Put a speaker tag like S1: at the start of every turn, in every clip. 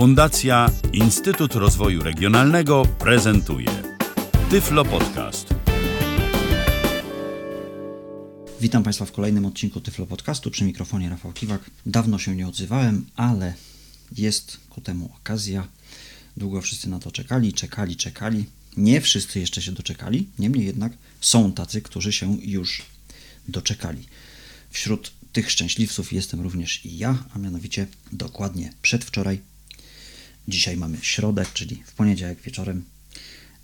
S1: Fundacja Instytut Rozwoju Regionalnego prezentuje Tyflo Podcast.
S2: Witam Państwa w kolejnym odcinku Tyflo Podcastu przy mikrofonie Rafał Kiwak. Dawno się nie odzywałem, ale jest ku temu okazja. Długo wszyscy na to czekali, czekali, czekali. Nie wszyscy jeszcze się doczekali, niemniej jednak są tacy, którzy się już doczekali. Wśród tych szczęśliwców jestem również i ja, a mianowicie dokładnie przedwczoraj. Dzisiaj mamy środę, czyli w poniedziałek wieczorem.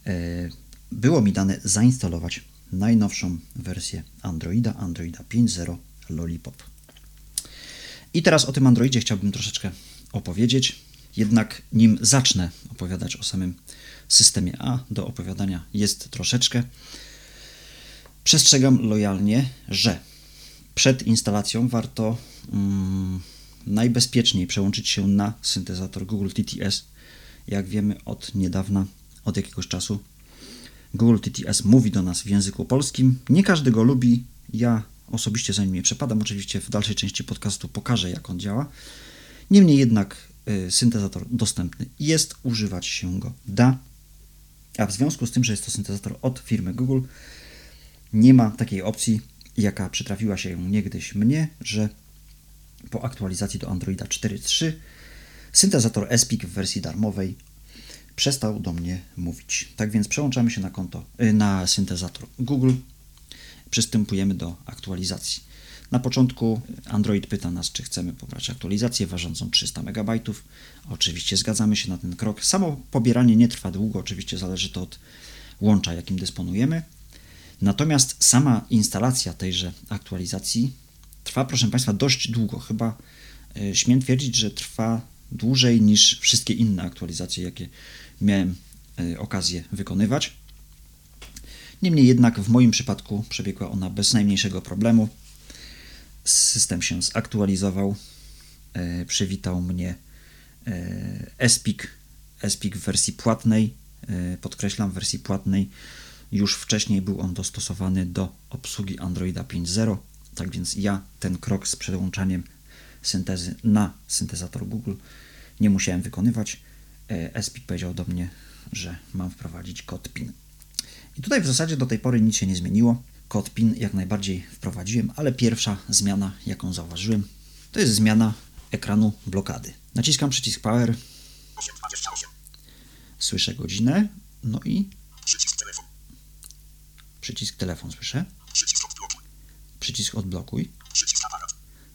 S2: e, Było mi dane zainstalować najnowszą wersję Androida, Androida 5.0 Lollipop. I teraz o tym Androidzie chciałbym troszeczkę opowiedzieć. Jednak nim zacznę opowiadać o samym systemie A, do opowiadania jest troszeczkę. Przestrzegam lojalnie, że przed instalacją warto mm, najbezpieczniej przełączyć się na syntezator Google TTS. Jak wiemy od niedawna, od jakiegoś czasu, Google TTS mówi do nas w języku polskim. Nie każdy go lubi. Ja osobiście za nim nie przepadam. Oczywiście w dalszej części podcastu pokażę, jak on działa. Niemniej jednak y, syntezator dostępny jest, używać się go da. A w związku z tym, że jest to syntezator od firmy Google, nie ma takiej opcji, jaka przytrafiła się niegdyś mnie, że po aktualizacji do Androida 4.3 syntezator SPIC w wersji darmowej przestał do mnie mówić. Tak więc przełączamy się na konto, y, na syntezator Google, przystępujemy do aktualizacji. Na początku Android pyta nas, czy chcemy pobrać aktualizację ważącą 300 MB. Oczywiście zgadzamy się na ten krok. Samo pobieranie nie trwa długo, oczywiście zależy to od łącza, jakim dysponujemy. Natomiast sama instalacja tejże aktualizacji trwa, proszę Państwa, dość długo. Chyba y, śmiem twierdzić, że trwa dłużej niż wszystkie inne aktualizacje, jakie miałem y, okazję wykonywać. Niemniej jednak w moim przypadku przebiegła ona bez najmniejszego problemu. System się zaktualizował, e, przywitał mnie e, SPIC, SPIC w wersji płatnej, e, podkreślam, w wersji płatnej. Już wcześniej był on dostosowany do obsługi Androida 5.0, tak więc ja ten krok z przełączaniem syntezy na syntezator Google nie musiałem wykonywać. E, SPIC powiedział do mnie, że mam wprowadzić kod PIN. I tutaj w zasadzie do tej pory nic się nie zmieniło. Kod PIN jak najbardziej wprowadziłem, ale pierwsza zmiana, jaką zauważyłem, to jest zmiana ekranu blokady. Naciskam przycisk Power, słyszę godzinę, no i przycisk telefon słyszę, przycisk odblokuj.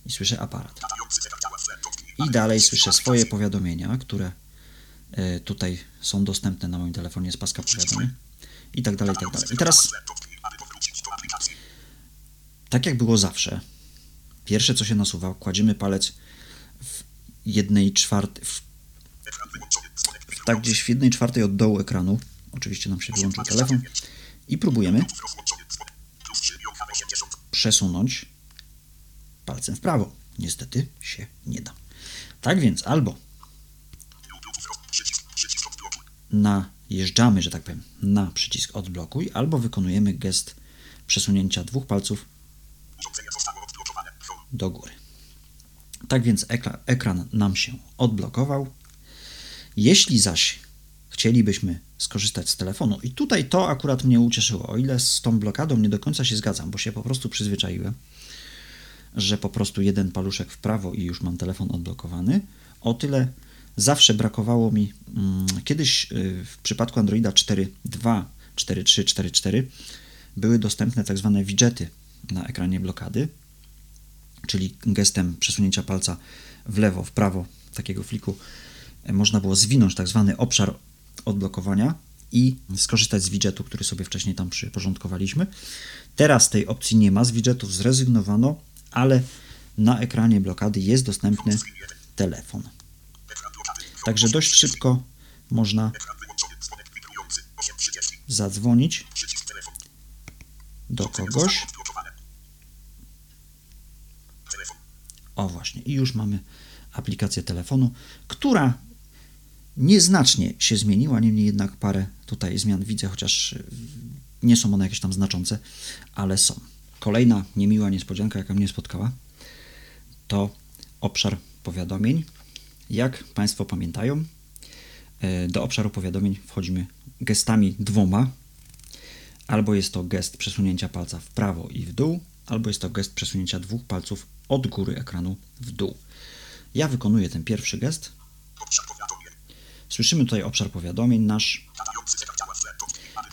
S2: I słyszę aparat. I dalej słyszę swoje powiadomienia, które e, tutaj są dostępne na moim telefonie z paska powiadomień. i tak dalej, i tak dalej. I teraz, tak jak było zawsze, pierwsze co się nasuwa, kładziemy palec w jednej czwartej, w, w, tak gdzieś w jednej czwartej od dołu ekranu, oczywiście nam się wyłączył telefon, i próbujemy przesunąć palcem w prawo. Niestety się nie da. Tak więc albo najeżdżamy, że tak powiem, na przycisk odblokuj, albo wykonujemy gest przesunięcia dwóch palców do góry. Tak więc ekran, ekran nam się odblokował. Jeśli zaś chcielibyśmy skorzystać z telefonu, i tutaj to akurat mnie ucieszyło, o ile z tą blokadą nie do końca się zgadzam, bo się po prostu przyzwyczaiłem, że po prostu jeden paluszek w prawo i już mam telefon odblokowany, o tyle zawsze brakowało mi mm, kiedyś y, w przypadku Androida 4.2, 4.3, 4.4 były dostępne tak zwane widgety na ekranie blokady, czyli gestem przesunięcia palca w lewo, w prawo takiego fliku e, można było zwinąć tak zwany obszar odblokowania i skorzystać z widgetu, który sobie wcześniej tam przyporządkowaliśmy. Teraz tej opcji nie ma, z widgetów zrezygnowano, ale na ekranie blokady jest dostępny telefon. Także dość szybko można zadzwonić do kogoś. O właśnie, i już mamy aplikację telefonu, która nieznacznie się zmieniła, niemniej jednak parę tutaj zmian widzę, chociaż y, nie są one jakieś tam znaczące, ale są. Kolejna niemiła niespodzianka, jaka mnie spotkała, to obszar powiadomień. Jak Państwo pamiętają, e, do obszaru powiadomień wchodzimy gestami dwoma. Albo jest to gest przesunięcia palca w prawo i w dół, albo jest to gest przesunięcia dwóch palców od góry ekranu w dół. Ja wykonuję ten pierwszy gest. Słyszymy tutaj obszar powiadomień nasz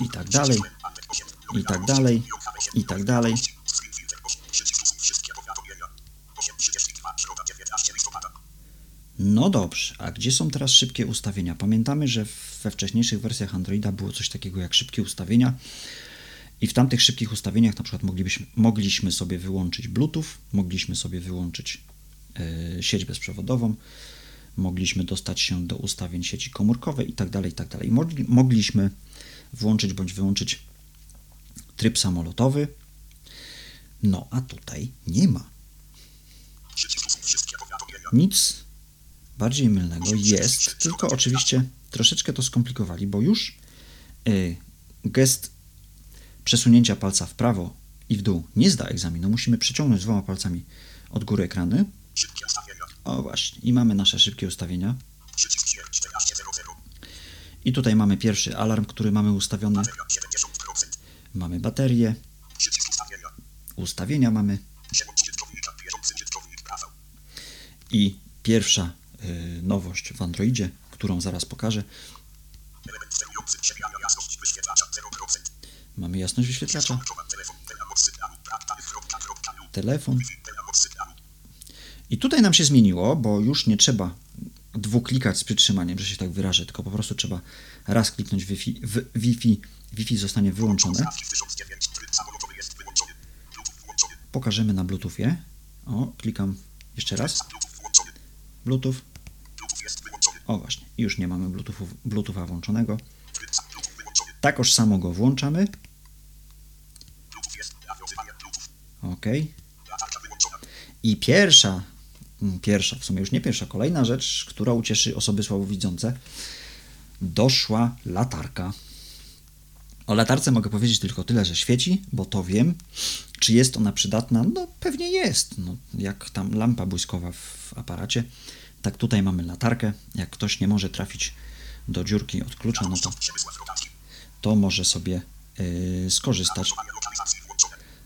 S2: i tak dalej, i tak dalej, i tak dalej. No dobrze, a gdzie są teraz szybkie ustawienia? Pamiętamy, że we wcześniejszych wersjach Androida było coś takiego jak szybkie ustawienia i w tamtych szybkich ustawieniach na przykład moglibyśmy, mogliśmy sobie wyłączyć Bluetooth, mogliśmy sobie wyłączyć yy, sieć bezprzewodową, mogliśmy dostać się do ustawień sieci komórkowej i tak dalej, i tak dalej. Mogliśmy włączyć bądź wyłączyć tryb samolotowy. No, a tutaj nie ma. Nic bardziej mylnego jest, tylko oczywiście troszeczkę to skomplikowali, bo już y, gest przesunięcia palca w prawo i w dół nie zda egzaminu. Musimy przeciągnąć dwoma palcami od góry ekrany. O właśnie, i mamy nasze szybkie ustawienia. I tutaj mamy pierwszy alarm, który mamy ustawiony. Mamy baterię. Ustawienia mamy. I pierwsza y, nowość w Androidzie, którą zaraz pokażę. Mamy jasność wyświetlacza. Telefon. I tutaj nam się zmieniło, bo już nie trzeba dwuklikać z przytrzymaniem, że się tak wyrażę, tylko po prostu trzeba raz kliknąć Wi-Fi, w Wi-Fi, Wi-Fi zostanie wyłączone. Pokażemy na Bluetoothie. O, klikam jeszcze raz. Bluetooth. O właśnie, już nie mamy Bluetoothu, Bluetootha włączonego. Takoż samo go włączamy. OK. I pierwsza, pierwsza, w sumie już nie pierwsza, kolejna rzecz, która ucieszy osoby słabowidzące, doszła latarka. O latarce mogę powiedzieć tylko tyle, że świeci, bo to wiem. Czy jest ona przydatna? No pewnie jest. No, jak tam lampa błyskowa w aparacie. Tak tutaj mamy latarkę. Jak ktoś nie może trafić do dziurki od klucza, no to, to może sobie yy, skorzystać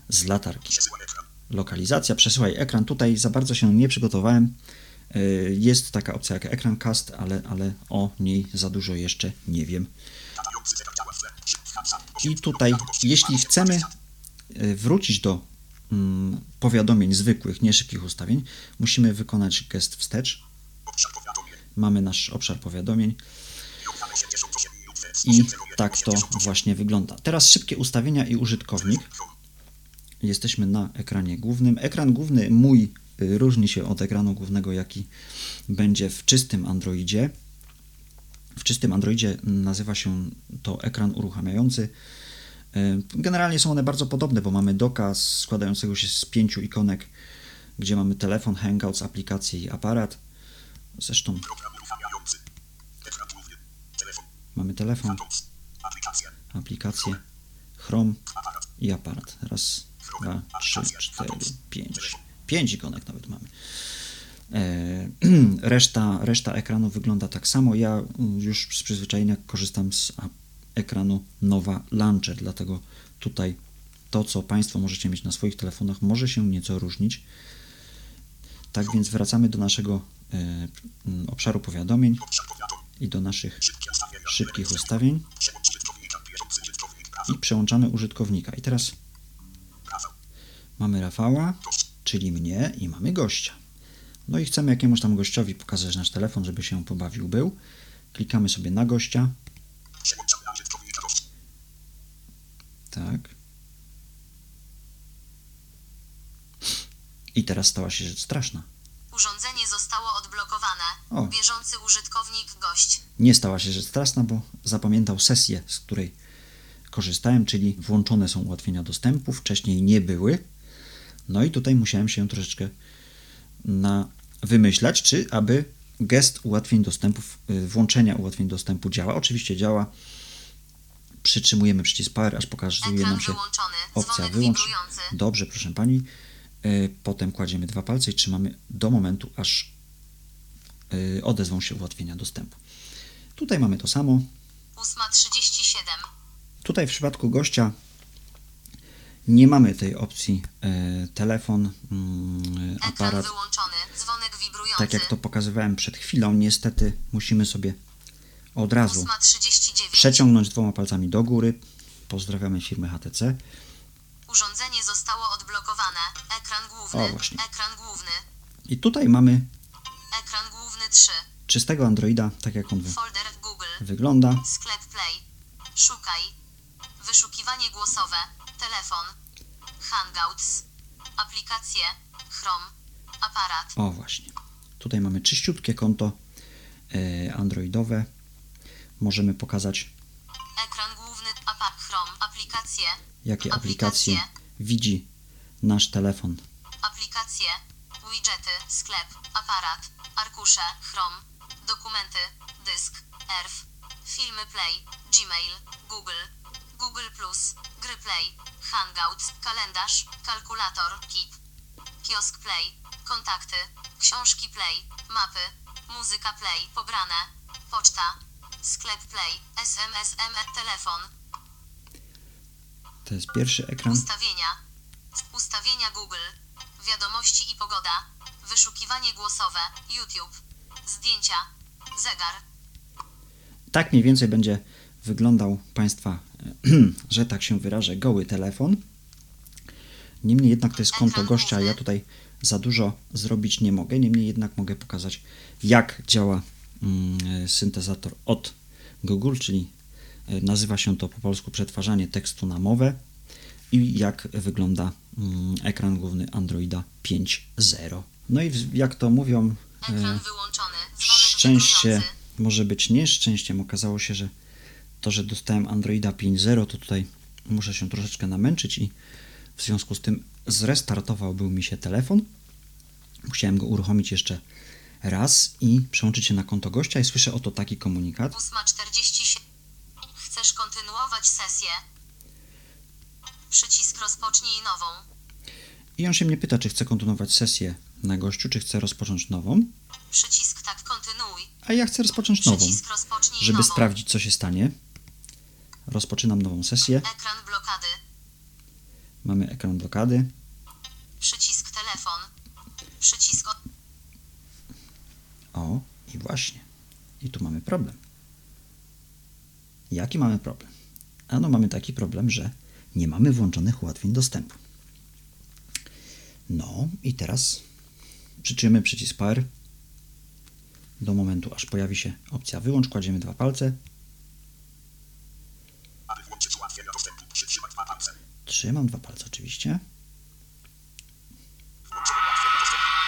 S2: z latarki. Lokalizacja, przesyłaj ekran. Tutaj za bardzo się nie przygotowałem. Yy, jest taka opcja jak ekran cast, ale, ale o niej za dużo jeszcze nie wiem. I tutaj, jeśli chcemy y, wrócić do mm, powiadomień zwykłych, nie szybkich ustawień, musimy wykonać gest wstecz. Mamy nasz obszar powiadomień. I tak to właśnie wygląda. Teraz szybkie ustawienia i użytkownik. Jesteśmy na ekranie głównym. Ekran główny mój y, różni się od ekranu głównego, jaki będzie w czystym Androidzie. W czystym Androidzie nazywa się to ekran uruchamiający. E, generalnie są one bardzo podobne, bo mamy doka składającego się z pięciu ikonek, gdzie mamy telefon, hangouts, aplikacje i aparat. Zresztą mamy telefon, aplikację, Chrome i aparat. Raz, dwa, trzy, cztery, pięć. Pięć ikonek nawet mamy. E, reszta, reszta ekranu wygląda tak samo. Ja już z przyzwyczajenia korzystam z ekranu Nowa Launcher, dlatego tutaj to, co Państwo możecie mieć na swoich telefonach, może się nieco różnić. Tak więc wracamy do naszego e, obszaru powiadomień i do naszych szybkich ustawień i przełączamy użytkownika. I teraz mamy Rafała, czyli mnie i mamy gościa. No i chcemy jakiemuś tam gościowi pokazać nasz telefon, żeby się pobawił był. Klikamy sobie na gościa. Tak. I teraz stała się rzecz straszna.
S3: Urządzenie zostało odblokowane.
S2: O.
S3: Bieżący użytkownik gość.
S2: Nie stała się rzecz straszna, bo zapamiętał sesję, z której korzystałem, czyli włączone są ułatwienia dostępu, wcześniej nie były. No i tutaj musiałem się troszeczkę na wymyślać, czy aby gest ułatwień dostępów, y, włączenia ułatwień dostępu działa. Oczywiście działa. Przytrzymujemy przycisk Power, aż pokazuje
S3: Ekran
S2: nam się
S3: wyłączony.
S2: opcja wyłącz.
S3: wibrujący.
S2: Dobrze, proszę pani. Y, Potem kładziemy dwa palce i trzymamy do momentu, aż y, odezwą się ułatwienia dostępu. Tutaj mamy to samo.
S3: 8.37.
S2: Tutaj w przypadku gościa nie mamy tej opcji e, telefon, mm,
S3: Ekran
S2: aparat.
S3: wyłączony. Dzwonek wibrujący.
S2: Tak jak to pokazywałem przed chwilą, niestety musimy sobie od razu
S3: 8.39.
S2: przeciągnąć dwoma palcami do góry. Pozdrawiamy firmę HTC.
S3: Urządzenie zostało odblokowane. Ekran główny.
S2: O, właśnie.
S3: Ekran główny.
S2: I tutaj mamy
S3: Ekran główny 3.
S2: czystego Androida, tak jak on wy-
S3: Folder Google.
S2: wygląda.
S3: Sklep Play. Szukaj. Wyszukiwanie głosowe. Telefon. Hangouts. Aplikacje. Chrome. Aparat.
S2: O właśnie. Tutaj mamy czyściutkie konto e, androidowe. Możemy pokazać,
S3: Ekran główny. Apa Chrome. Aplikacje.
S2: jakie aplikacje widzi nasz telefon.
S3: Aplikacje. Widgety. Sklep. Aparat. Arkusze. Chrome. Dokumenty. Dysk. ERF. Filmy Play. Gmail. Google. Google Plus. Gry Play. Hangouts. Kalendarz. Kalkulator. Keep. Kiosk Play. Kontakty. Książki Play. Mapy. Muzyka Play. Pobrane. Poczta. Sklep Play. SMS ME. Telefon.
S2: To jest pierwszy ekran.
S3: Ustawienia. Ustawienia Google. Wiadomości i pogoda. Wyszukiwanie głosowe. YouTube. Zdjęcia. Zegar.
S2: Tak mniej więcej będzie wyglądał Państwa, że tak się wyrażę, goły telefon. Niemniej jednak to jest konto gościa, ja tutaj za dużo zrobić nie mogę. Niemniej jednak mogę pokazać, jak działa mm, syntezator od Google, czyli e, nazywa się to po polsku przetwarzanie tekstu na mowę i jak wygląda mm, ekran główny Androida 5.0. No i jak to mówią, e,
S3: Ekran wyłączony. Dzwonek
S2: szczęście może być nieszczęściem. Okazało się, że to, że dostałem Androida 5.0, to tutaj muszę się troszeczkę namęczyć i w związku z tym zrestartował był mi się telefon. Musiałem go uruchomić jeszcze raz i przełączyć się na konto gościa i słyszę oto taki komunikat.
S3: 8.47. Chcesz kontynuować sesję? Przycisk rozpocznij nową.
S2: I on się mnie pyta, czy chcę kontynuować sesję na gościu, czy chcę rozpocząć nową.
S3: Przycisk tak kontynuuj.
S2: A ja chcę rozpocząć nową, żeby
S3: nową.
S2: sprawdzić, co się stanie. Rozpoczynam nową sesję.
S3: Ekran blokady.
S2: Mamy ekran blokady.
S3: Przycisk telefon. Przycisk.
S2: O, i właśnie. I tu mamy problem. Jaki mamy problem? Ano mamy taki problem, że nie mamy włączonych ułatwień dostępu. No i teraz przyczymy przycisk Power do momentu, aż pojawi się opcja wyłącz, kładziemy dwa palce,
S4: Aby włączyć ułatwienia dostępu, przytrzymać dwa palce.
S2: Trzymam dwa palce oczywiście.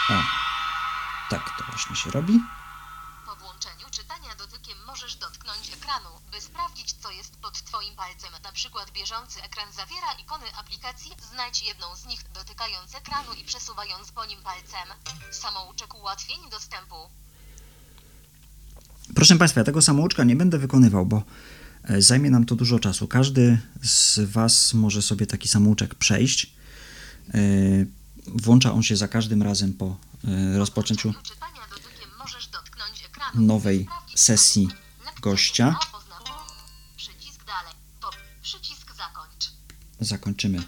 S2: O, tak to właśnie się robi.
S5: Po włączeniu czytania dotykiem możesz dotknąć ekranu, by sprawdzić co jest pod Twoim palcem. Na przykład bieżący ekran zawiera ikony aplikacji. Znajdź jedną z nich dotykając ekranu i przesuwając po nim palcem. Samouczek ułatwień dostępu.
S2: Proszę Państwa, ja tego samouczka nie będę wykonywał, bo zajmie nam to dużo czasu. Każdy z Was może sobie taki samouczek przejść. E, Włącza on się za każdym razem po e, rozpoczęciu nowej sesji gościa. Zakończymy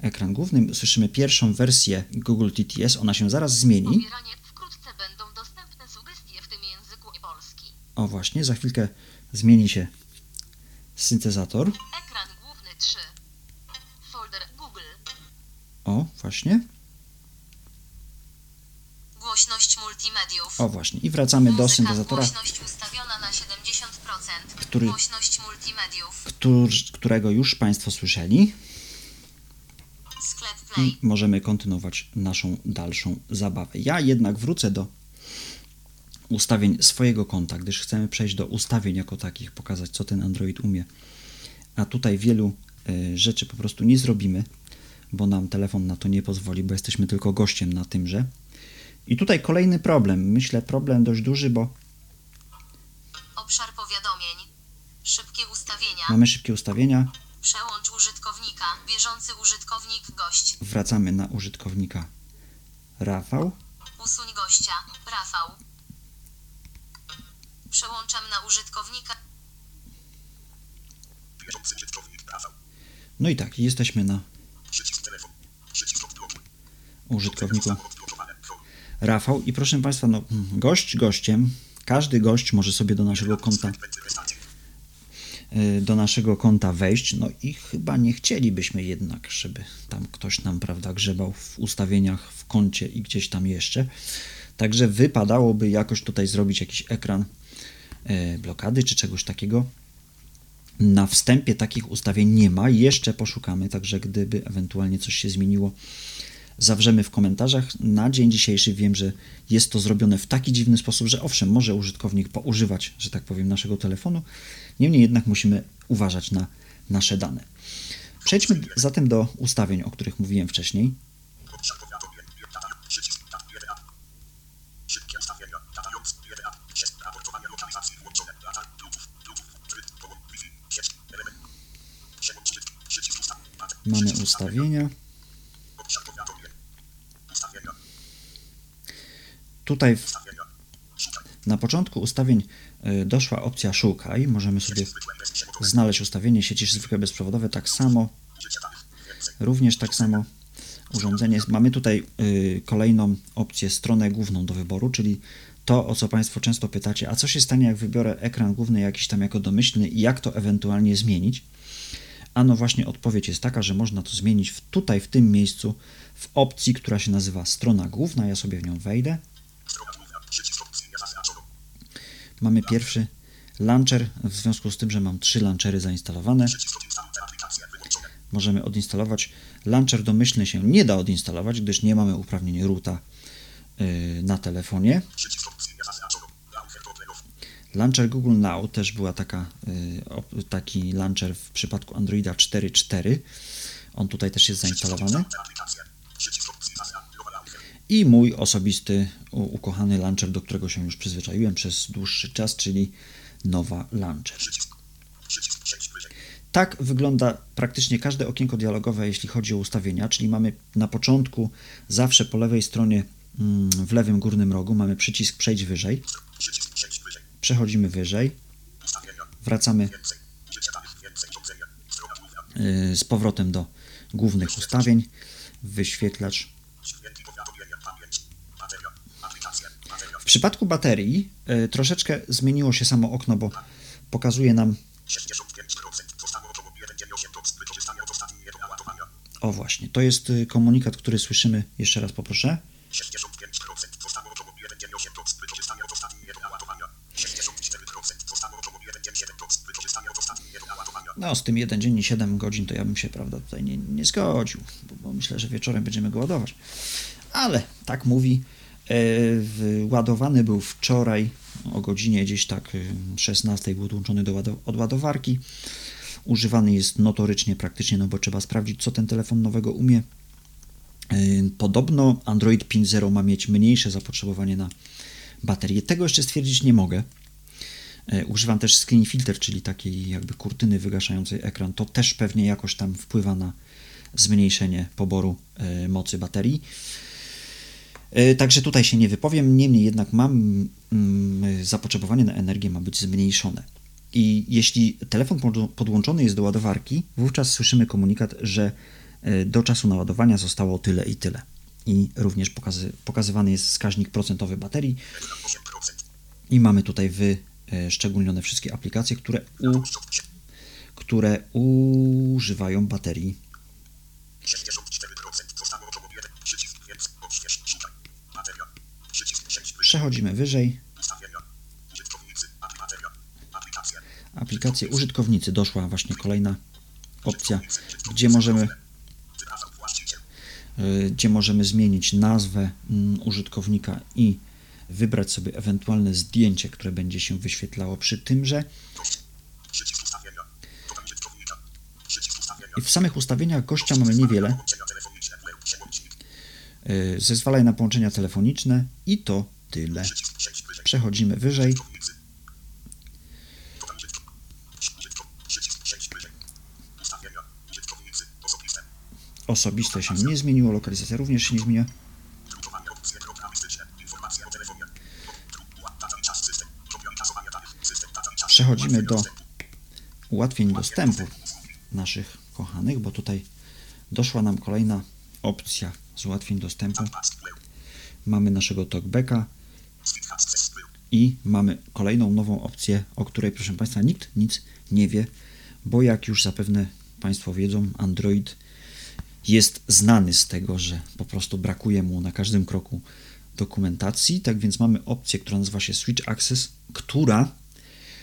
S5: Ekran główny.
S2: Słyszymy pierwszą wersję Google TTS. Ona się zaraz zmieni. O właśnie, za chwilkę zmieni się syntezator.
S5: Ekran główny 3. Folder Google.
S2: O, właśnie.
S3: Głośność multimediów.
S2: O właśnie. I wracamy do
S3: Muzyka.
S2: syntezatora,
S3: Głośność ustawiona na 70%.
S2: Który-
S3: Głośność multimediów.
S2: któr- którego już Państwo słyszeli.
S3: Sklep
S2: i
S3: Play.
S2: możemy kontynuować naszą dalszą zabawę. Ja jednak wrócę do ustawień swojego konta, gdyż chcemy przejść do ustawień jako takich, pokazać co ten Android umie. A tutaj wielu y, rzeczy po prostu nie zrobimy, bo nam telefon na to nie pozwoli, bo jesteśmy tylko gościem na tymże. I tutaj kolejny problem. Myślę problem dość duży, bo
S3: Obszar powiadomień. Szybkie ustawienia.
S2: mamy szybkie ustawienia.
S3: Przełącz użytkownika. Bieżący użytkownik gość.
S2: Wracamy na użytkownika Rafał.
S3: Usuń gościa. Rafał. Przełączam na użytkownika.
S4: Bieżący użytkownik Rafał.
S2: No i tak, jesteśmy na
S4: Przycisk telefon. Przycisk odblokuj.
S2: użytkowniku
S4: Samo odblokowane. Home.
S2: Rafał i proszę Państwa, no, gość gościem, każdy gość może sobie do naszego konta y, do naszego konta wejść, no i chyba nie chcielibyśmy jednak, żeby tam ktoś nam, prawda, grzebał w ustawieniach, w koncie i gdzieś tam jeszcze. Także wypadałoby jakoś tutaj zrobić jakiś ekran blokady czy czegoś takiego. Na wstępie takich ustawień nie ma, jeszcze poszukamy, także gdyby ewentualnie coś się zmieniło, zawrzemy w komentarzach. Na dzień dzisiejszy wiem, że jest to zrobione w taki dziwny sposób, że owszem, może użytkownik poużywać, że tak powiem, naszego telefonu, niemniej jednak musimy uważać na nasze dane. Przejdźmy zatem do ustawień, o których mówiłem wcześniej.
S4: Obszar powiadomień. Data. Przycisk. Data. 1A. Szybkie ustawienia. Datając. 1A. Przez raportowanie lokalizacji włączone. Data. Bluetooth. Bluetooth. Tryb. Połącz. Wi-Fi. Sieć. Element. Przełącz użytk. Przycisk ustaw. Data.
S2: Mamy ustawienia. Tutaj w, na początku ustawień y, doszła opcja szukaj. Możemy sobie znaleźć ustawienie sieci zwykłe bezprzewodowe, tak samo. Również tak samo urządzenie. Mamy tutaj y, kolejną opcję, stronę główną do wyboru, czyli to, o co Państwo często pytacie, a co się stanie, jak wybiorę ekran główny jakiś tam jako domyślny i jak to ewentualnie zmienić? Ano właśnie odpowiedź jest taka, że można to zmienić w, tutaj, w tym miejscu, w opcji, która się nazywa strona główna. Ja sobie w nią wejdę. Mamy pierwszy launcher, w związku z tym, że mam trzy launchery zainstalowane. Możemy odinstalować. Launcher domyślny się nie da odinstalować, gdyż nie mamy uprawnień roota yy, na telefonie.
S4: Przycisk opcji niezaznaczono. Launcher do playów.
S2: Launcher Google Now też była taka, op- taki launcher w przypadku Androida 4.4. On tutaj też jest zainstalowany. I mój osobisty, ukochany launcher, do którego się już przyzwyczaiłem przez dłuższy czas, czyli Nowa Launcher.
S4: Przejść.
S2: Tak wygląda praktycznie każde okienko dialogowe, jeśli chodzi o ustawienia, czyli mamy na początku zawsze po lewej stronie mm, w lewym górnym rogu mamy przycisk przejdź wyżej. Przechodzimy wyżej, wracamy y, z powrotem do głównych ustawień. Wyświetlacz. W przypadku baterii y, troszeczkę zmieniło się samo okno, bo pokazuje nam,
S4: 65%. Zostało około 1,8 do wykorzystania od ostatniego naładowania.
S2: o właśnie, to jest y, komunikat, który słyszymy, jeszcze raz poproszę.
S4: 65%. Zostało około 1,8 do wykorzystania od ostatniego naładowania. 64%. Zostało około 1,7 do wykorzystania od ostatniego naładowania.
S2: No, z tym 1 dzień i 7 godzin to ja bym się, prawda, tutaj nie, nie zgodził, bo, bo myślę, że wieczorem będziemy go ładować. Ale tak mówi, e, w- ładowany był wczoraj o godzinie gdzieś tak e, 16 był odłączony do łado- od ładowarki. Używany jest notorycznie praktycznie, no bo trzeba sprawdzić, co ten telefon nowego umie. E, Podobno Android 5.0 ma mieć mniejsze zapotrzebowanie na baterię. Tego jeszcze stwierdzić nie mogę. E, Używam też screen filter, czyli takiej jakby kurtyny wygaszającej ekran. To też pewnie jakoś tam wpływa na zmniejszenie poboru e, mocy baterii. E, Także tutaj się nie wypowiem, niemniej jednak mam mm, zapotrzebowanie na energię ma być zmniejszone. I jeśli telefon podł- podłączony jest do ładowarki, wówczas słyszymy komunikat, że do czasu naładowania zostało tyle i tyle. I również pokazy, pokazywany jest wskaźnik procentowy baterii,
S4: 8%.
S2: i mamy tutaj wyszczególnione wszystkie aplikacje, które, u, które używają baterii.
S4: 64%. Zostało około 1. Przycisk. Więc. Odśwież. Szukaj. Bateria. Przycisk przejść wyżej.
S2: Przechodzimy wyżej.
S4: Aplikacje.
S2: Użytkownicy. Doszła właśnie kolejna opcja, gdzie możemy, y, gdzie możemy zmienić nazwę mm, użytkownika i wybrać sobie ewentualne zdjęcie, które będzie się wyświetlało przy tymże. I w samych ustawieniach gościa mamy niewiele. Y, Zezwalaj na połączenia telefoniczne i to tyle. Przechodzimy wyżej.
S4: Osobiste
S2: się nie zmieniło, lokalizacja również się nie zmienia. Przechodzimy do ułatwień dostępu naszych kochanych, bo tutaj doszła nam kolejna opcja z ułatwień dostępu. Mamy naszego talkbacka i mamy kolejną nową opcję, o której proszę Państwa nikt nic nie wie, bo jak już zapewne Państwo wiedzą, Android jest znany z tego, że po prostu brakuje mu na każdym kroku dokumentacji. Tak więc mamy opcję, która nazywa się Switch Access, która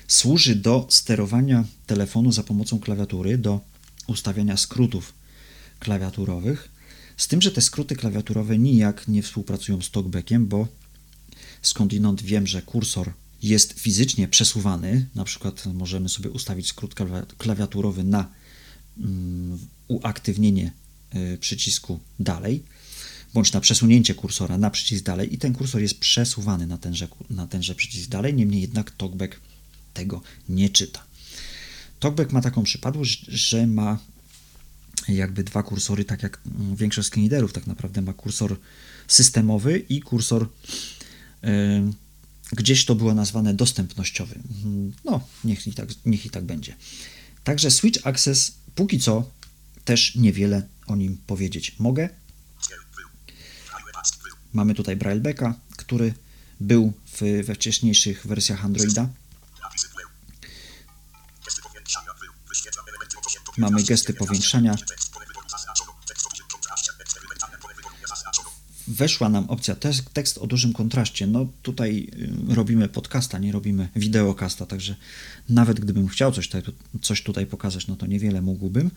S2: służy do sterowania telefonu za pomocą klawiatury, do ustawiania skrótów klawiaturowych. Z tym, że te skróty klawiaturowe nijak nie współpracują z talkbackiem, bo skądinąd wiem, że kursor jest fizycznie przesuwany. Na przykład możemy sobie ustawić skrót klawiaturowy na mm, uaktywnienie y, przycisku dalej, bądź na przesunięcie kursora na przycisk dalej i ten kursor jest przesuwany na tenże, na tenże przycisk dalej, niemniej jednak talkback tego nie czyta. Talkback ma taką przypadłość, że ma jakby dwa kursory, tak jak mm, większość screenreaderów tak naprawdę ma kursor systemowy i kursor yy, gdzieś to było nazwane dostępnościowy. No, niech i tak, niech i tak będzie. Także Switch Access póki co też niewiele o nim powiedzieć mogę. Mamy tutaj Braillebacka, który był w, we wcześniejszych wersjach Androida. Mamy gesty powiększania. Weszła nam opcja tekst o dużym kontraście. No tutaj y, robimy podcasta, nie robimy wideokasta, także nawet gdybym chciał coś tutaj, coś tutaj pokazać, no to niewiele mógłbym.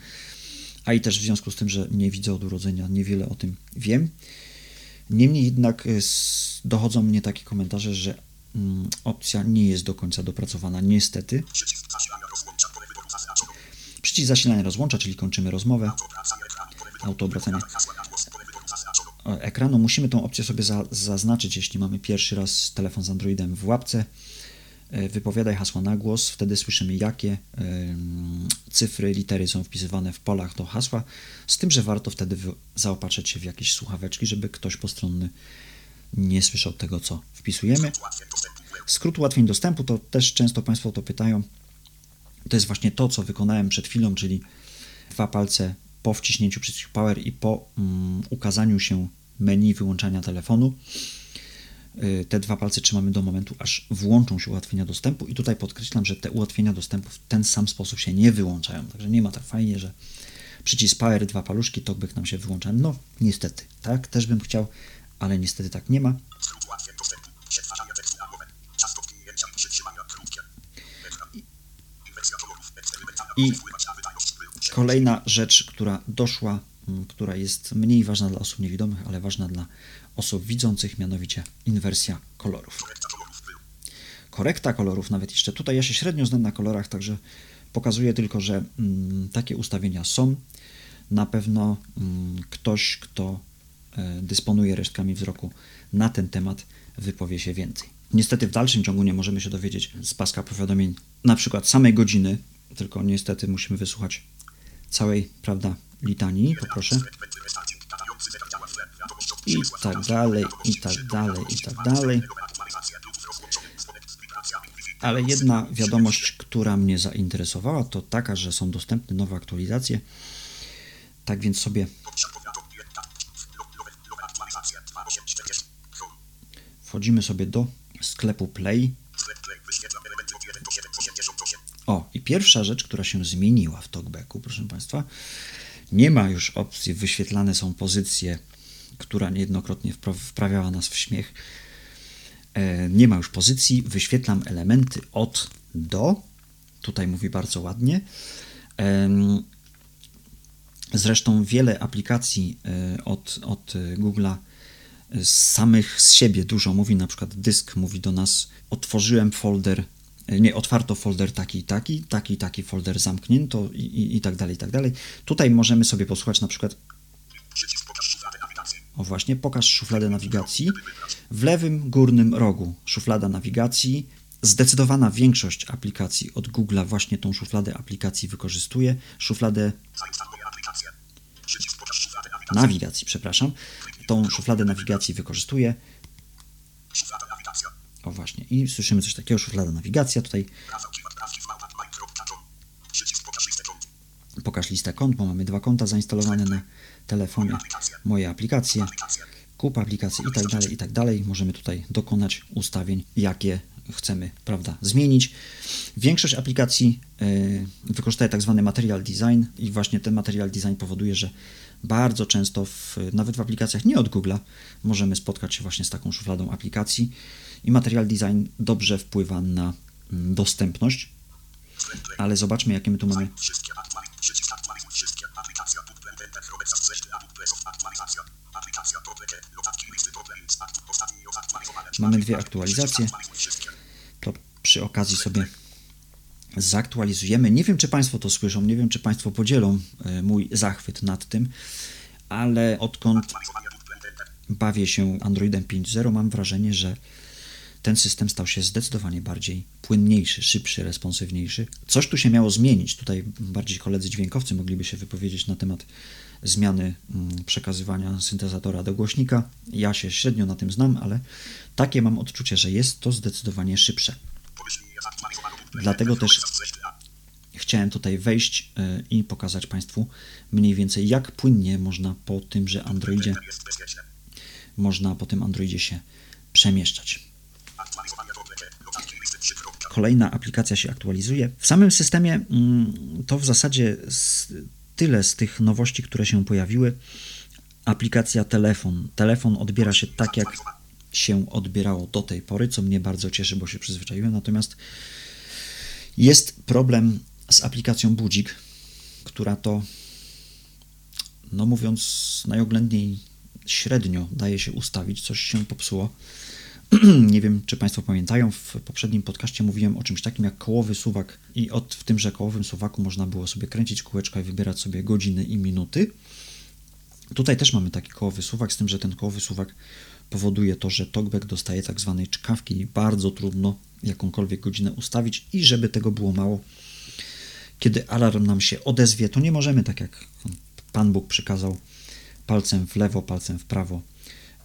S2: A i też w związku z tym, że nie widzę od urodzenia, niewiele o tym wiem. Niemniej jednak y, dochodzą mnie takie komentarze, że mm, opcja nie jest do końca dopracowana, niestety. Przycisk rozłącza, czyli kończymy rozmowę. Autoobracanie ekranu. Musimy tą opcję sobie za, zaznaczyć, jeśli mamy pierwszy raz telefon z Androidem w łapce. E, wypowiadaj hasła na głos, wtedy słyszymy jakie cyfry, litery są wpisywane w polach do hasła, z tym, że warto wtedy zaopatrzyć się w jakieś słuchaweczki, żeby ktoś postronny nie słyszał tego, co wpisujemy. Skrót ułatwień dostępu, to też często Państwo to pytają. To jest właśnie to, co wykonałem przed chwilą, czyli dwa palce po wciśnięciu przycisku Power i po um, ukazaniu się menu wyłączania telefonu. Y, te dwa palce trzymamy do momentu, aż włączą się ułatwienia dostępu i tutaj podkreślam, że te ułatwienia dostępu w ten sam sposób się nie wyłączają, także nie ma tak fajnie, że przycisk Power, dwa paluszki, talkback nam się wyłącza. No, niestety, tak, też bym chciał, ale niestety tak nie ma. I kolejna rzecz, która doszła, która jest mniej ważna dla osób niewidomych, ale ważna dla osób widzących, mianowicie inwersja kolorów. Korekta kolorów, nawet jeszcze tutaj ja się średnio znam na kolorach, także pokazuję tylko, że takie ustawienia są. Na pewno ktoś, kto e, dysponuje resztkami wzroku na ten temat, wypowie się więcej. Niestety w dalszym ciągu nie możemy się dowiedzieć z paska powiadomień na przykład samej godziny, tylko niestety musimy wysłuchać całej, prawda, litanii, poproszę. I tak dalej, i tak dalej, i tak dalej. Ale jedna wiadomość, która mnie zainteresowała, to taka, że są dostępne nowe aktualizacje. Tak więc sobie wchodzimy sobie do sklepu Play. O, i pierwsza rzecz, która się zmieniła w talkbacku, proszę Państwa, nie ma już opcji wyświetlane są pozycje, która niejednokrotnie wprawiała nas w śmiech. E, nie ma już pozycji, wyświetlam elementy od do. Tutaj mówi bardzo ładnie. Zresztą wiele aplikacji e, od, od Google'a z samych z siebie dużo mówi, na przykład dysk mówi do nas, otworzyłem folder, e, nie, otwarto folder taki i taki, taki i taki folder zamknięto i, i, i tak dalej, i tak dalej. Tutaj możemy sobie posłuchać na przykład o właśnie, pokaż szufladę nawigacji. W lewym górnym rogu szuflada nawigacji. Zdecydowana większość aplikacji od Google'a właśnie tą szufladę aplikacji wykorzystuje. Szufladę nawigacji, przepraszam tą szufladę nawigacji wykorzystuję. O właśnie. I słyszymy coś takiego, szuflada nawigacja. Tutaj
S4: pokaż listę kont.
S2: bo mamy dwa konta zainstalowane na telefonie. Moje aplikacje, kup aplikacji i tak dalej, i tak dalej. Możemy tutaj dokonać ustawień, jakie chcemy, prawda, zmienić. Większość aplikacji y, wykorzystaje tak zwany material design i właśnie ten material design powoduje, że bardzo często w, nawet w aplikacjach nie od Google'a możemy spotkać się właśnie z taką szufladą aplikacji i material design dobrze wpływa na mm, dostępność, ale zobaczmy jakie my tu mamy. Mamy dwie aktualizacje. To przy okazji sobie zaktualizujemy. Nie wiem, czy Państwo to słyszą, nie wiem, czy Państwo podzielą e, mój zachwyt nad tym, ale odkąd bawię się Androidem 5.0, mam wrażenie, że ten system stał się zdecydowanie bardziej płynniejszy, szybszy, responsywniejszy. Coś tu się miało zmienić. Tutaj bardziej koledzy dźwiękowcy mogliby się wypowiedzieć na temat zmiany mm, przekazywania syntezatora do głośnika. Ja się średnio na tym znam, ale takie mam odczucie, że jest to zdecydowanie szybsze. Dlatego też chciałem tutaj wejść y, i pokazać Państwu mniej więcej, jak płynnie można po tymże Androidzie, można po tym Androidzie się przemieszczać.
S4: Aktualizowanie Topleke. Notatki listy 3.
S2: Kolejna aplikacja się aktualizuje. W samym systemie mm, to w zasadzie tyle z tych nowości, które się pojawiły. Aplikacja telefon. Telefon odbiera się tak, jak się odbierało do tej pory, co mnie bardzo cieszy, bo się przyzwyczaiłem. Natomiast jest problem z aplikacją Budzik, która to, no mówiąc najoględniej, średnio daje się ustawić. Coś się popsuło. Nie wiem, czy Państwo pamiętają, w poprzednim podcaście mówiłem o czymś takim jak kołowy suwak i od, w tymże kołowym suwaku można było sobie kręcić kółeczka i wybierać sobie godziny i minuty. Tutaj też mamy taki kołowy suwak, z tym, że ten kołowy suwak powoduje to, że talkback dostaje tak zwanej czkawki i bardzo trudno jakąkolwiek godzinę ustawić i żeby tego było mało, kiedy alarm nam się odezwie, to nie możemy tak jak Pan Bóg przykazał palcem w lewo, palcem w prawo,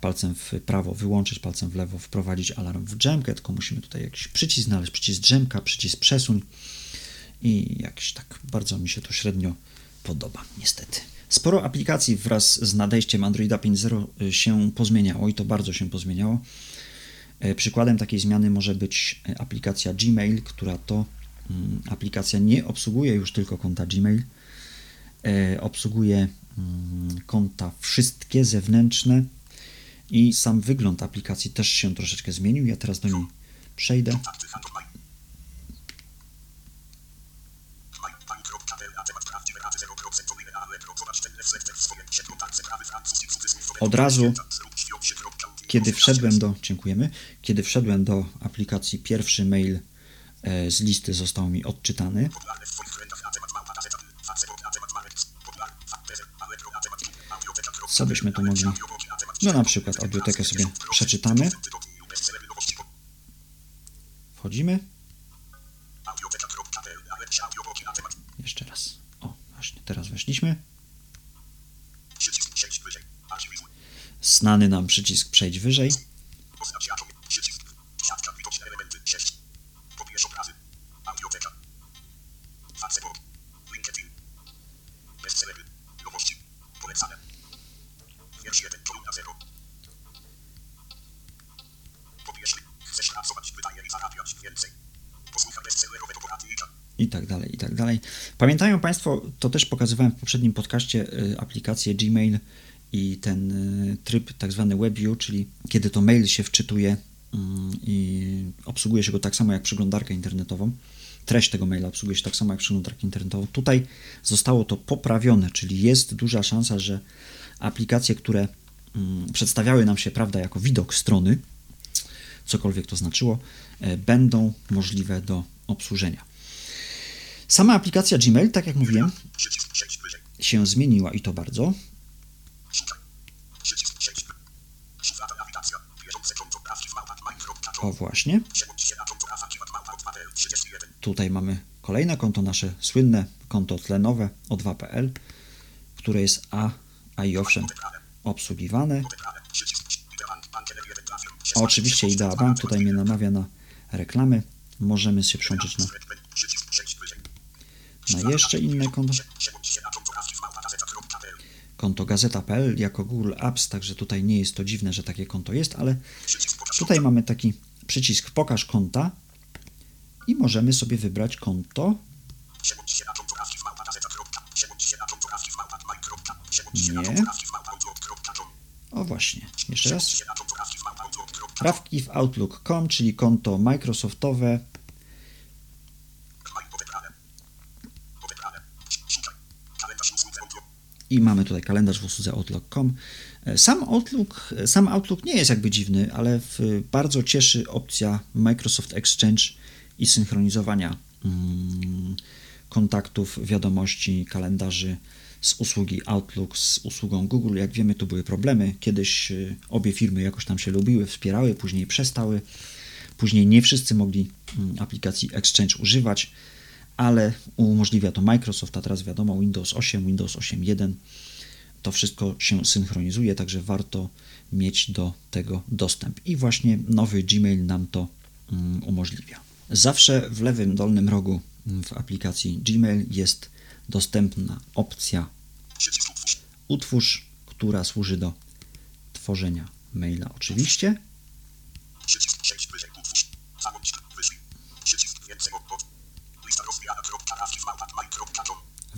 S2: palcem w prawo wyłączyć, palcem w lewo wprowadzić alarm w drzemkę, tylko musimy tutaj jakiś przycisk znaleźć, przycisk drzemka, przycisk przesuń i jakiś tak bardzo mi się to średnio podoba, niestety. Sporo aplikacji wraz z nadejściem Androida 5.0 się pozmieniało i to bardzo się pozmieniało. E, Przykładem takiej zmiany może być e, aplikacja Gmail, która to mm, aplikacja nie obsługuje już tylko konta Gmail, e, obsługuje mm, konta wszystkie zewnętrzne i sam wygląd aplikacji też się troszeczkę zmienił. Ja teraz do niej przejdę.
S4: Kontakty Phantom Mine. Mine. Pani.pl na temat prawdziwe rady 0% omyle ale pro. Zobacz ten reflektor w swoim się kontakt prawy francuski cudzysłów.
S2: Od razu, kiedy wszedłem do, dziękujemy, kiedy wszedłem do aplikacji, pierwszy mail e, z listy został mi odczytany. Co byśmy tu mogli? No na przykład audiotekę sobie przeczytamy. Wchodzimy. Jeszcze raz. O, właśnie, teraz weszliśmy.
S4: Przycisk 6 wyżej. Archiwizuj.
S2: Znany nam przycisk przejdź wyżej.
S4: Oznacz atom. Przycisk. Siatka. Widoczne elementy. 6. Pobierz obrazy. Audioteka. Facebook. LinkedIn. Bestsellery. Nowości. Polecane. Wiersz 1. Kolumna 0. Pobierz. Chcesz pracować wydaje i zarabiać więcej. Posłuchaj bestsellerowego poradnika.
S2: i tak dalej, i tak dalej. Pamiętają Państwo, to też pokazywałem w poprzednim podcaście, y, aplikację Gmail i ten y, tryb tak zwany WebView, czyli kiedy to mail się wczytuje mm, i obsługuje się go tak samo jak przeglądarkę internetową. Treść tego maila obsługuje się tak samo jak przeglądarkę internetową. Tutaj zostało to poprawione, czyli jest duża szansa, że aplikacje, które mm, przedstawiały nam się, prawda, jako widok strony, cokolwiek to znaczyło, e, będą możliwe do obsłużenia. Sama aplikacja Gmail, tak jak mówiłem,
S4: Przycisk 6 wyżej.
S2: się zmieniła i to bardzo.
S4: Szukaj. Przycisk 6. Szuflada nawigacja. Bieżące konto. Prawki w małpach mine.com.
S2: O właśnie,
S4: Przełącz się na konto Rafa Kiwat Małpa od 2.pl 31.
S2: tutaj mamy kolejne konto, nasze słynne konto tlenowe o 2.pl, które jest A, a i owszem obsługiwane.
S4: Odebrane. Przycisk. Liderman. Bankeler 1 trafił. 6.
S2: Oczywiście Idea Bank tutaj mnie namawia na reklamy. Możemy się przełączyć na. Na jeszcze inne konto.
S4: Konto
S2: gazeta.pl jako Google Apps, także tutaj nie jest to dziwne, że takie konto jest, ale tutaj mamy taki przycisk pokaż konta i możemy sobie wybrać konto. Nie. O właśnie, jeszcze raz. Prawki w Outlook.com, czyli konto Microsoftowe.
S4: Maj odebrane. Odebrane. Szukaj. Kalendarz usług Outlook.
S2: I mamy tutaj kalendarz w usłudze Outlook.com. Sam Outlook, sam Outlook nie jest jakby dziwny, ale w, bardzo cieszy opcja Microsoft Exchange i synchronizowania mm, kontaktów, wiadomości, kalendarzy z usługi Outlook z usługą Google. Jak wiemy, tu były problemy. Kiedyś y, obie firmy jakoś tam się lubiły, wspierały, później przestały. Później nie wszyscy mogli mm, aplikacji Exchange używać, ale umożliwia to Microsoft, a teraz wiadomo Windows 8, Windows 8.1 to wszystko się synchronizuje, także warto mieć do tego dostęp. I właśnie nowy Gmail nam to mm, umożliwia. Zawsze w lewym dolnym rogu mm, w aplikacji Gmail jest dostępna opcja
S4: utwórz,
S2: która służy do tworzenia maila oczywiście.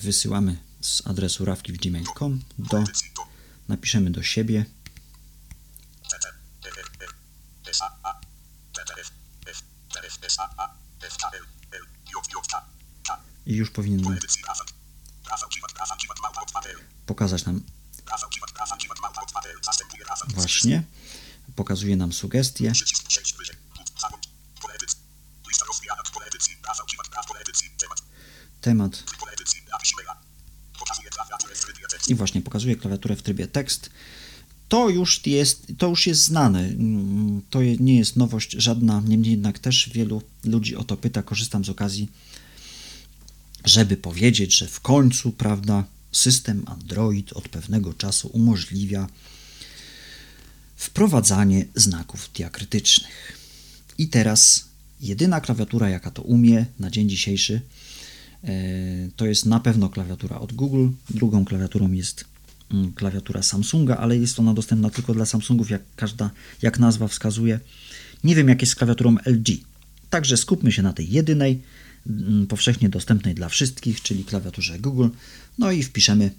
S2: Wysyłamy z adresu rawki w gmail.com do, napiszemy do siebie. I już powinien pokazać nam właśnie, pokazuje nam sugestie.
S4: Przycisk
S2: i właśnie pokazuje klawiaturę w trybie tekst. To już jest, to już jest znane. Mm, To nie jest nowość żadna, niemniej jednak też wielu ludzi o to pyta. Korzystam z okazji, żeby powiedzieć, że w końcu, prawda, system Android od pewnego czasu umożliwia wprowadzanie znaków diakrytycznych. I teraz jedyna klawiatura, jaka to umie na dzień dzisiejszy, to jest na pewno klawiatura od Google. Drugą klawiaturą jest mm, klawiatura Samsunga, ale jest ona dostępna tylko dla Samsungów, jak każda, jak nazwa wskazuje. Nie wiem, jak jest z klawiaturą LG. Także skupmy się na tej jedynej, mm, powszechnie dostępnej dla wszystkich, czyli klawiaturze Google. No i wpiszemy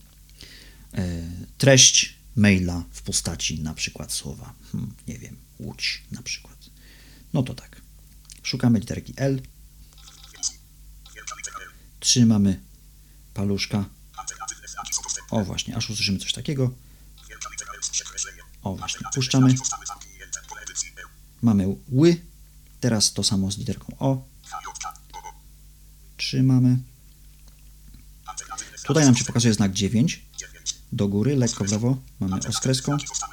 S2: e, treść maila w postaci na przykład słowa, hmm, nie wiem, łódź na przykład. No to tak. Szukamy literki L. trzymamy paluszka. O właśnie, aż usłyszymy coś takiego. O właśnie, puszczamy. Mamy ły, teraz to samo z literką O,
S4: O, O.
S2: trzymamy. Tutaj nam się pokazuje znak 9,
S4: dziewięć.
S2: do góry, lekko w lewo, mamy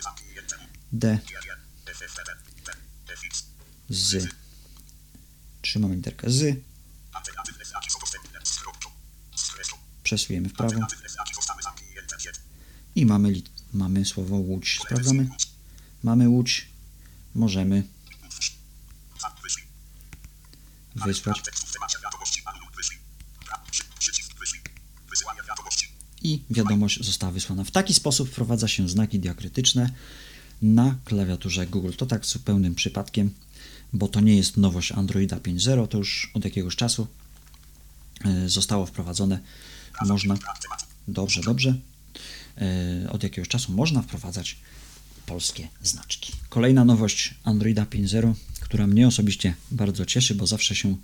S4: zamknięte.
S2: D z, trzymamy literkę z,
S4: Alternatywne znaki są dostępne. Z kropką. Z
S2: przesuwamy w prawo. i mamy, mamy słowo łódź. Sprawdzamy. Mamy łódź, możemy. Wysłać. I wiadomość została wysłana. W taki sposób wprowadza się znaki diakrytyczne na klawiaturze Google. To tak zupełnym przypadkiem, bo to nie jest nowość Androida 5.0, to już od jakiegoś czasu e, zostało wprowadzone. Można, dobrze, dobrze, E, od jakiegoś czasu można wprowadzać polskie znaczki. Kolejna nowość Androida 5.0, która mnie osobiście bardzo cieszy, bo zawsze się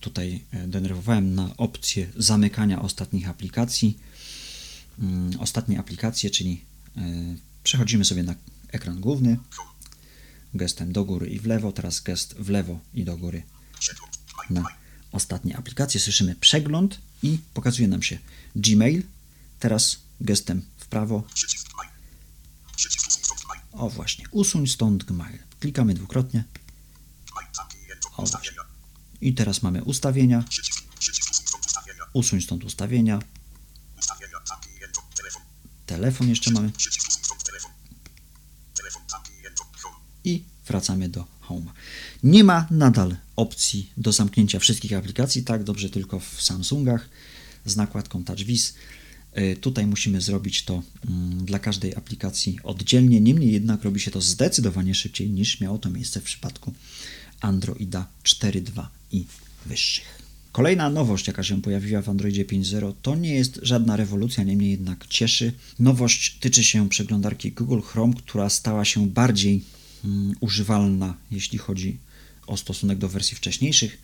S2: tutaj e, denerwowałem na opcję zamykania ostatnich aplikacji. Mm, Ostatnie aplikacje, czyli e, przechodzimy sobie na ekran główny gestem do góry i w lewo, teraz gest w lewo i do góry na. Ostatnie aplikacje. Słyszymy przegląd i pokazuje nam się Gmail. Teraz gestem w prawo. O właśnie, usuń stąd Gmail. Klikamy dwukrotnie. O,
S4: Ustawienia.
S2: i teraz mamy ustawienia.
S4: Usuń stąd ustawienia. Telefon.
S2: Jeszcze mamy i wracamy do Home. Nie ma nadal opcji do zamknięcia wszystkich aplikacji, tak dobrze tylko w Samsungach z nakładką TouchWiz. Y, Tutaj musimy zrobić to mm, dla każdej aplikacji oddzielnie, niemniej jednak robi się to zdecydowanie szybciej niż miało to miejsce w przypadku Androida 4.2 i wyższych. Kolejna nowość, jaka się pojawiła w Androidzie 5.0, to nie jest żadna rewolucja, niemniej jednak cieszy. Nowość tyczy się przeglądarki Google Chrome, która stała się bardziej mm, używalna, jeśli chodzi o stosunek do wersji wcześniejszych.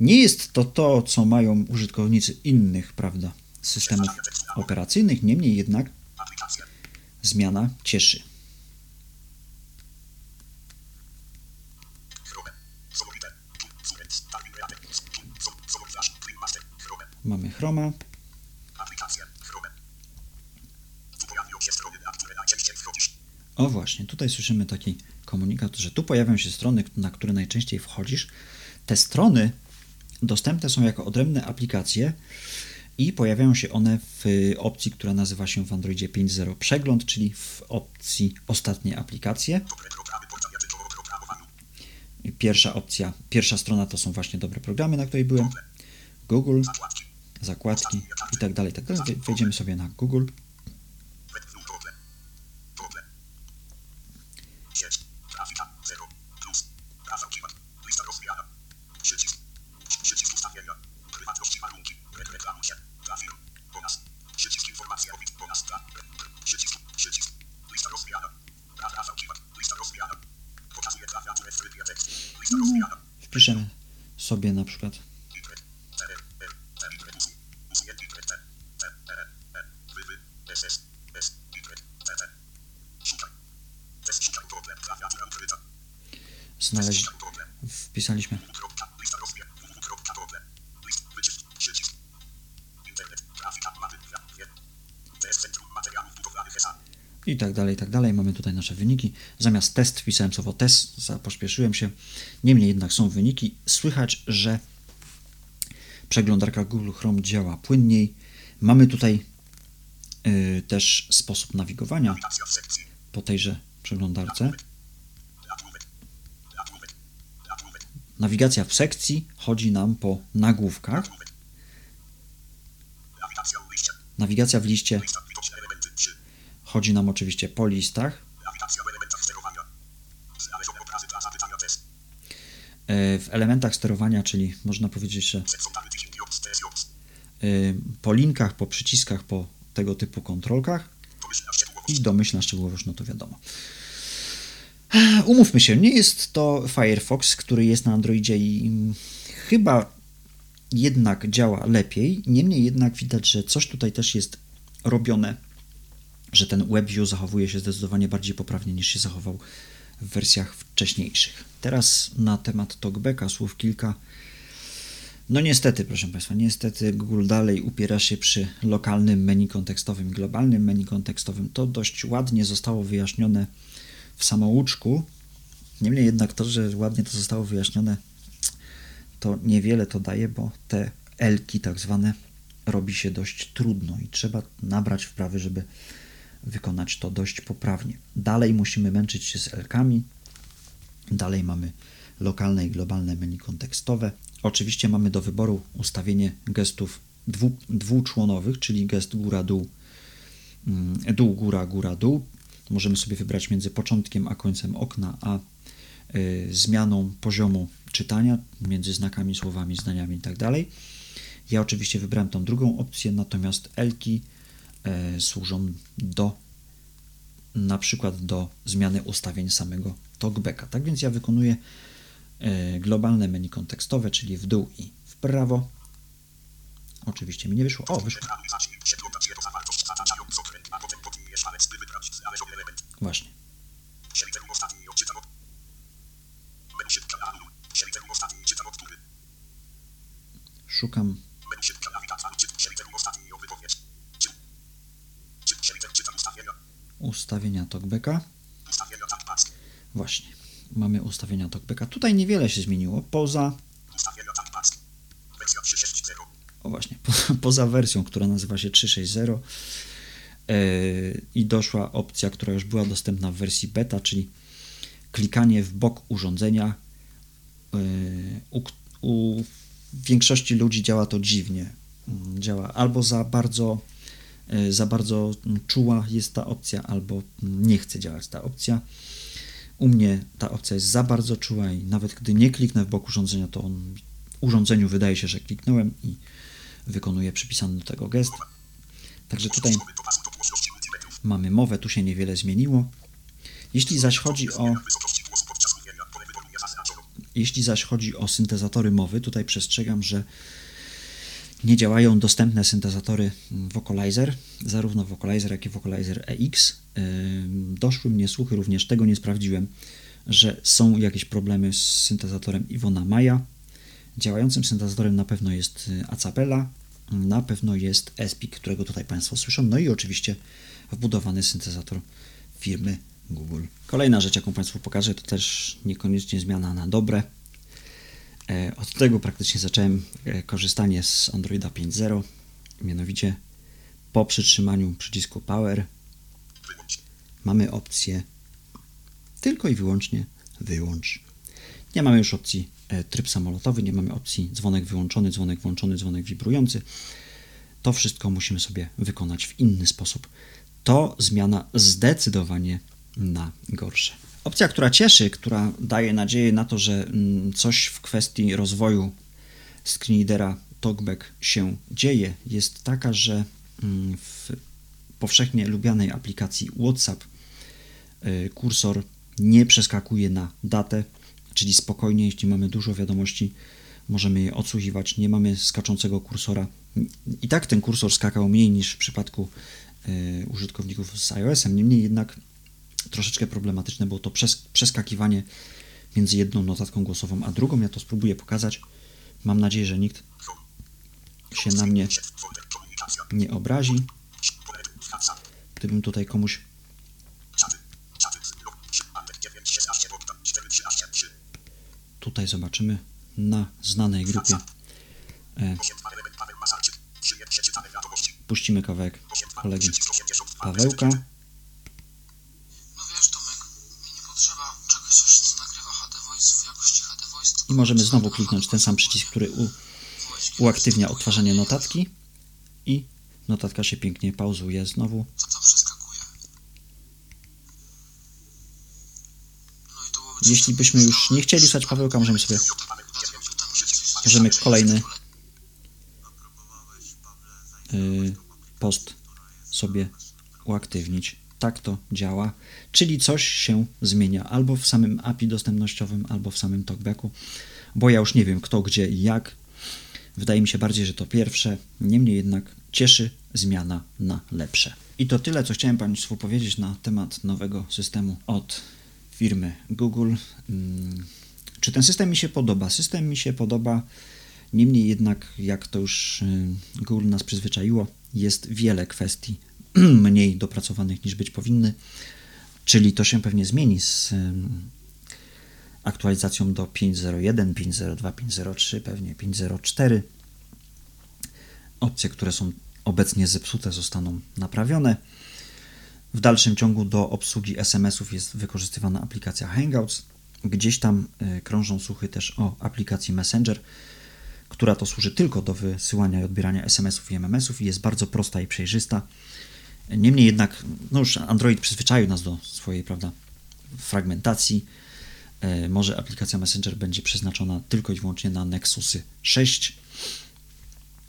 S2: Nie jest to to, co mają użytkownicy innych, prawda, systemów operacyjnych, niemniej jednak zmiana cieszy. Mamy Chroma. O właśnie, tutaj słyszymy taki komunikat, że tu pojawią się strony, na które najczęściej wchodzisz. Te strony dostępne są jako odrębne aplikacje i pojawiają się one w opcji, która nazywa się w Androidzie 5.0 przegląd, czyli w opcji ostatnie aplikacje. Pierwsza opcja, pierwsza strona to są właśnie dobre programy, na której byłem. Google,
S4: Zakładki.
S2: i tak dalej. Tak dalej. Wej- Wejdziemy sobie na Google.
S4: Webview Google. Google. Sieć. Grafika. 0. Plus. Prawa keyword. Lista rozwijana. Przycisk. Przycisk ustawienia. Prywatności warunki. Re- Reklamuj się. Dla firm. Po nas. Przycisk informacja o bit. Po nas. Dla. Przycisk. Przycisk. Lista rozwijana. Pra- Prawa keyword. Lista rozwijana. Pokazuje klawiaturę w trybie tekstu. Lista rozwijana.
S2: Wpiszemy sobie na przykład
S4: Lipret. T. R. R. T. Lipret. Usu. Usunięty lipret. T. T. R. E. Wy. Wy. S. S. S. Lipret. T. T. Szukaj. Test szukaj Google. Klawiatura ukryta.
S2: znaleźć,
S4: Szukaj Google.
S2: wpisaliśmy
S4: Kropka, lista rozwie, www.google, list, wycisk, przycisk, internet, grafika, mapy, gra- wie, test centrum materiałów budowlanych SA,
S2: i tak dalej, i tak dalej. Mamy tutaj nasze wyniki. Zamiast test wpisałem słowo test, pośpieszyłem się. Niemniej jednak są wyniki. Słychać, że przeglądarka Google Chrome działa płynniej. Mamy tutaj y, też sposób nawigowania po tejże przeglądarce. Nawigacja w sekcji chodzi nam po nagłówkach.
S4: nawigacja w liście,
S2: Nawigacja w liście
S4: lista, widoczne elementy, 3,
S2: chodzi nam oczywiście po listach. Y, W elementach sterowania, czyli można powiedzieć, że po linkach, po przyciskach, po tego typu kontrolkach i domyślna szczegółowość, no to wiadomo. Umówmy się, nie jest to Firefox, który jest na Androidzie i chyba jednak działa lepiej. Niemniej jednak widać, że coś tutaj też jest robione, że ten WebView zachowuje się zdecydowanie bardziej poprawnie niż się zachował w wersjach wcześniejszych. Teraz na temat TalkBacka słów kilka. No niestety, proszę Państwa, niestety Google dalej upiera się przy lokalnym menu kontekstowym, globalnym menu kontekstowym. To dość ładnie zostało wyjaśnione w samouczku. Niemniej jednak to, że ładnie to zostało wyjaśnione, to niewiele to daje, bo te elki tak zwane robi się dość trudno i trzeba nabrać wprawy, żeby wykonać to dość poprawnie. Dalej musimy męczyć się z elkami, Dalej mamy lokalne i globalne menu kontekstowe. Oczywiście mamy do wyboru ustawienie gestów dwu, dwuczłonowych, czyli gest góra-dół, mm, dół-góra, góra-dół. Możemy sobie wybrać między początkiem a końcem okna, a y, zmianą poziomu czytania między znakami, słowami, zdaniami itd. Ja oczywiście wybrałem tą drugą opcję, natomiast elki e, służą do na przykład do zmiany ustawień samego talkbacka. Tak więc ja wykonuję globalne menu kontekstowe, czyli w dół i w prawo. Oczywiście mi nie wyszło. O, wyszło. Właśnie. Szukam.
S4: Ustawienia.
S2: Talkbacka. Właśnie. Mamy ustawienia talkbacka. Tutaj niewiele się zmieniło, poza
S4: Ustawienia pask. Wersja 360.
S2: o właśnie, po, poza wersją, która nazywa się 360 yy, i doszła opcja, która już była dostępna w wersji beta, czyli klikanie w bok urządzenia. Yy, u, u większości ludzi działa to dziwnie. Działa albo za bardzo, yy, za bardzo czuła jest ta opcja, albo nie chce działać ta opcja. U mnie ta opcja jest za bardzo czuła i nawet gdy nie kliknę w bok urządzenia, to on urządzeniu wydaje się, że kliknąłem i wykonuje przypisany do tego gest. Także tutaj mamy mowę, tu się niewiele zmieniło. Jeśli zaś chodzi o, jeśli zaś chodzi o syntezatory mowy, tutaj przestrzegam, że nie działają dostępne syntezatory Vocalizer, zarówno Vocalizer, jak i Vocalizer EX. Doszły mnie słuchy, również tego nie sprawdziłem, że są jakieś problemy z syntezatorem Iwona Maja. Działającym syntezatorem na pewno jest y, Acapella, na pewno jest Espik, którego tutaj Państwo słyszą, no i oczywiście wbudowany syntezator firmy Google. Kolejna rzecz, jaką Państwu pokażę, to też niekoniecznie zmiana na dobre. E, Od tego praktycznie zacząłem e, korzystanie z Androida 5.0, mianowicie po przytrzymaniu przycisku Power mamy opcję tylko i wyłącznie wyłącz. Nie mamy już opcji e, tryb samolotowy, nie mamy opcji dzwonek wyłączony, dzwonek włączony, dzwonek wibrujący. To wszystko musimy sobie wykonać w inny sposób. To zmiana zdecydowanie na gorsze. Opcja, która cieszy, która daje nadzieję na to, że mm, coś w kwestii rozwoju screenreadera TalkBack się dzieje, jest taka, że mm, w powszechnie lubianej aplikacji WhatsApp y, kursor nie przeskakuje na datę, czyli spokojnie, jeśli mamy dużo wiadomości, możemy je odsłuchiwać. Nie mamy skaczącego kursora. I tak ten kursor skakał mniej niż w przypadku y, użytkowników z iOS-em. Niemniej jednak troszeczkę problematyczne było to przes- przeskakiwanie między jedną notatką głosową a drugą. Ja to spróbuję pokazać. Mam nadzieję, że nikt się na mnie nie obrazi. Gdybym tutaj komuś
S4: Czaty. Czaty. Log. Antek 9 16 Bogdan 4 13 3.
S2: tutaj zobaczymy na znanej grupie.
S4: 8 2 element Paweł Masarczyk. Przyjęcie przeczytane wiadomości.
S2: Puścimy kawałek
S4: 8 2
S2: kolegi
S4: przycisk 82.
S2: Pawełka.
S6: No wiesz Tomek, mi nie potrzeba czegoś, coś co nagrywa HD Voice w jakości HD Voice. tylko
S2: I możemy znowu kliknąć ten sam przycisk, który u, uaktywnia odtwarzanie notatki i notatka się pięknie pauzuje znowu.
S6: No
S2: Jeśli byśmy już nie chcieli słuchać Pawełka, możemy sobie możemy kolejny y, post sobie uaktywnić. Tak to działa, czyli coś się zmienia albo w samym API dostępnościowym, albo w samym talkbacku, bo ja już nie wiem kto, gdzie i jak. Wydaje mi się bardziej, że to pierwsze, niemniej jednak cieszy zmiana na lepsze. I to tyle, co chciałem Państwu powiedzieć na temat nowego systemu od firmy Google. Mm, Czy ten system mi się podoba? System mi się podoba, niemniej jednak, jak to już y, Google nas przyzwyczaiło, jest wiele kwestii mniej dopracowanych niż być powinny, czyli to się pewnie zmieni z aktualizacją do 5.01, 5.02, 5.03, pewnie 5.04. Opcje, które są obecnie zepsute, zostaną naprawione. W dalszym ciągu do obsługi SMS-ów jest wykorzystywana aplikacja Hangouts. Gdzieś tam y, krążą słuchy też o aplikacji Messenger, która to służy tylko do wysyłania i odbierania SMS-ów i MMS-ów i jest bardzo prosta i przejrzysta. Niemniej jednak, no już Android przyzwyczaił nas do swojej, prawda, fragmentacji. E, Może aplikacja Messenger będzie przeznaczona tylko i wyłącznie na Nexusy 6.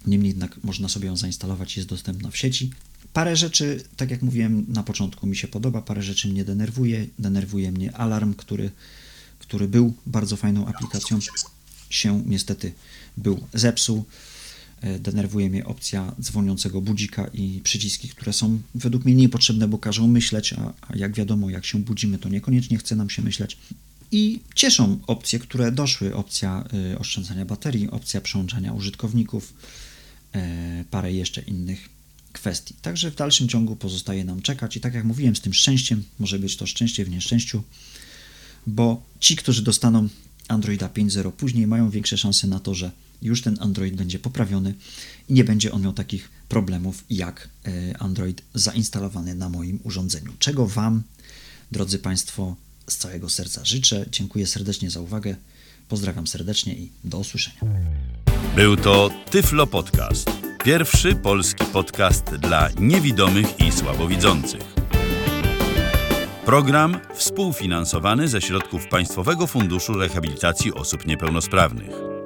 S2: Niemniej jednak można sobie ją zainstalować, jest dostępna w sieci. Parę rzeczy, tak jak mówiłem na początku, mi się podoba, parę rzeczy mnie denerwuje. Denerwuje mnie alarm, który, który był bardzo fajną aplikacją, się niestety był zepsuł. E, Denerwuje mnie opcja dzwoniącego budzika i przyciski, które są według mnie niepotrzebne, bo każą myśleć, a, a jak wiadomo, jak się budzimy, to niekoniecznie chce nam się myśleć. I cieszą opcje, które doszły. Opcja y, oszczędzania baterii, opcja przełączania użytkowników, e, parę jeszcze innych kwestii. Także w dalszym ciągu pozostaje nam czekać i tak jak mówiłem, z tym szczęściem, może być to szczęście w nieszczęściu, bo ci, którzy dostaną Androida 5.0 później, mają większe szanse na to, że już ten Android będzie poprawiony i nie będzie on miał takich problemów jak e, Android zainstalowany na moim urządzeniu. Czego Wam, drodzy Państwo, z całego serca życzę. Dziękuję serdecznie za uwagę. Pozdrawiam serdecznie i do usłyszenia.
S1: Był to Tyflo Podcast. Pierwszy polski podcast dla niewidomych i słabowidzących. Program współfinansowany ze środków Państwowego Funduszu Rehabilitacji Osób Niepełnosprawnych.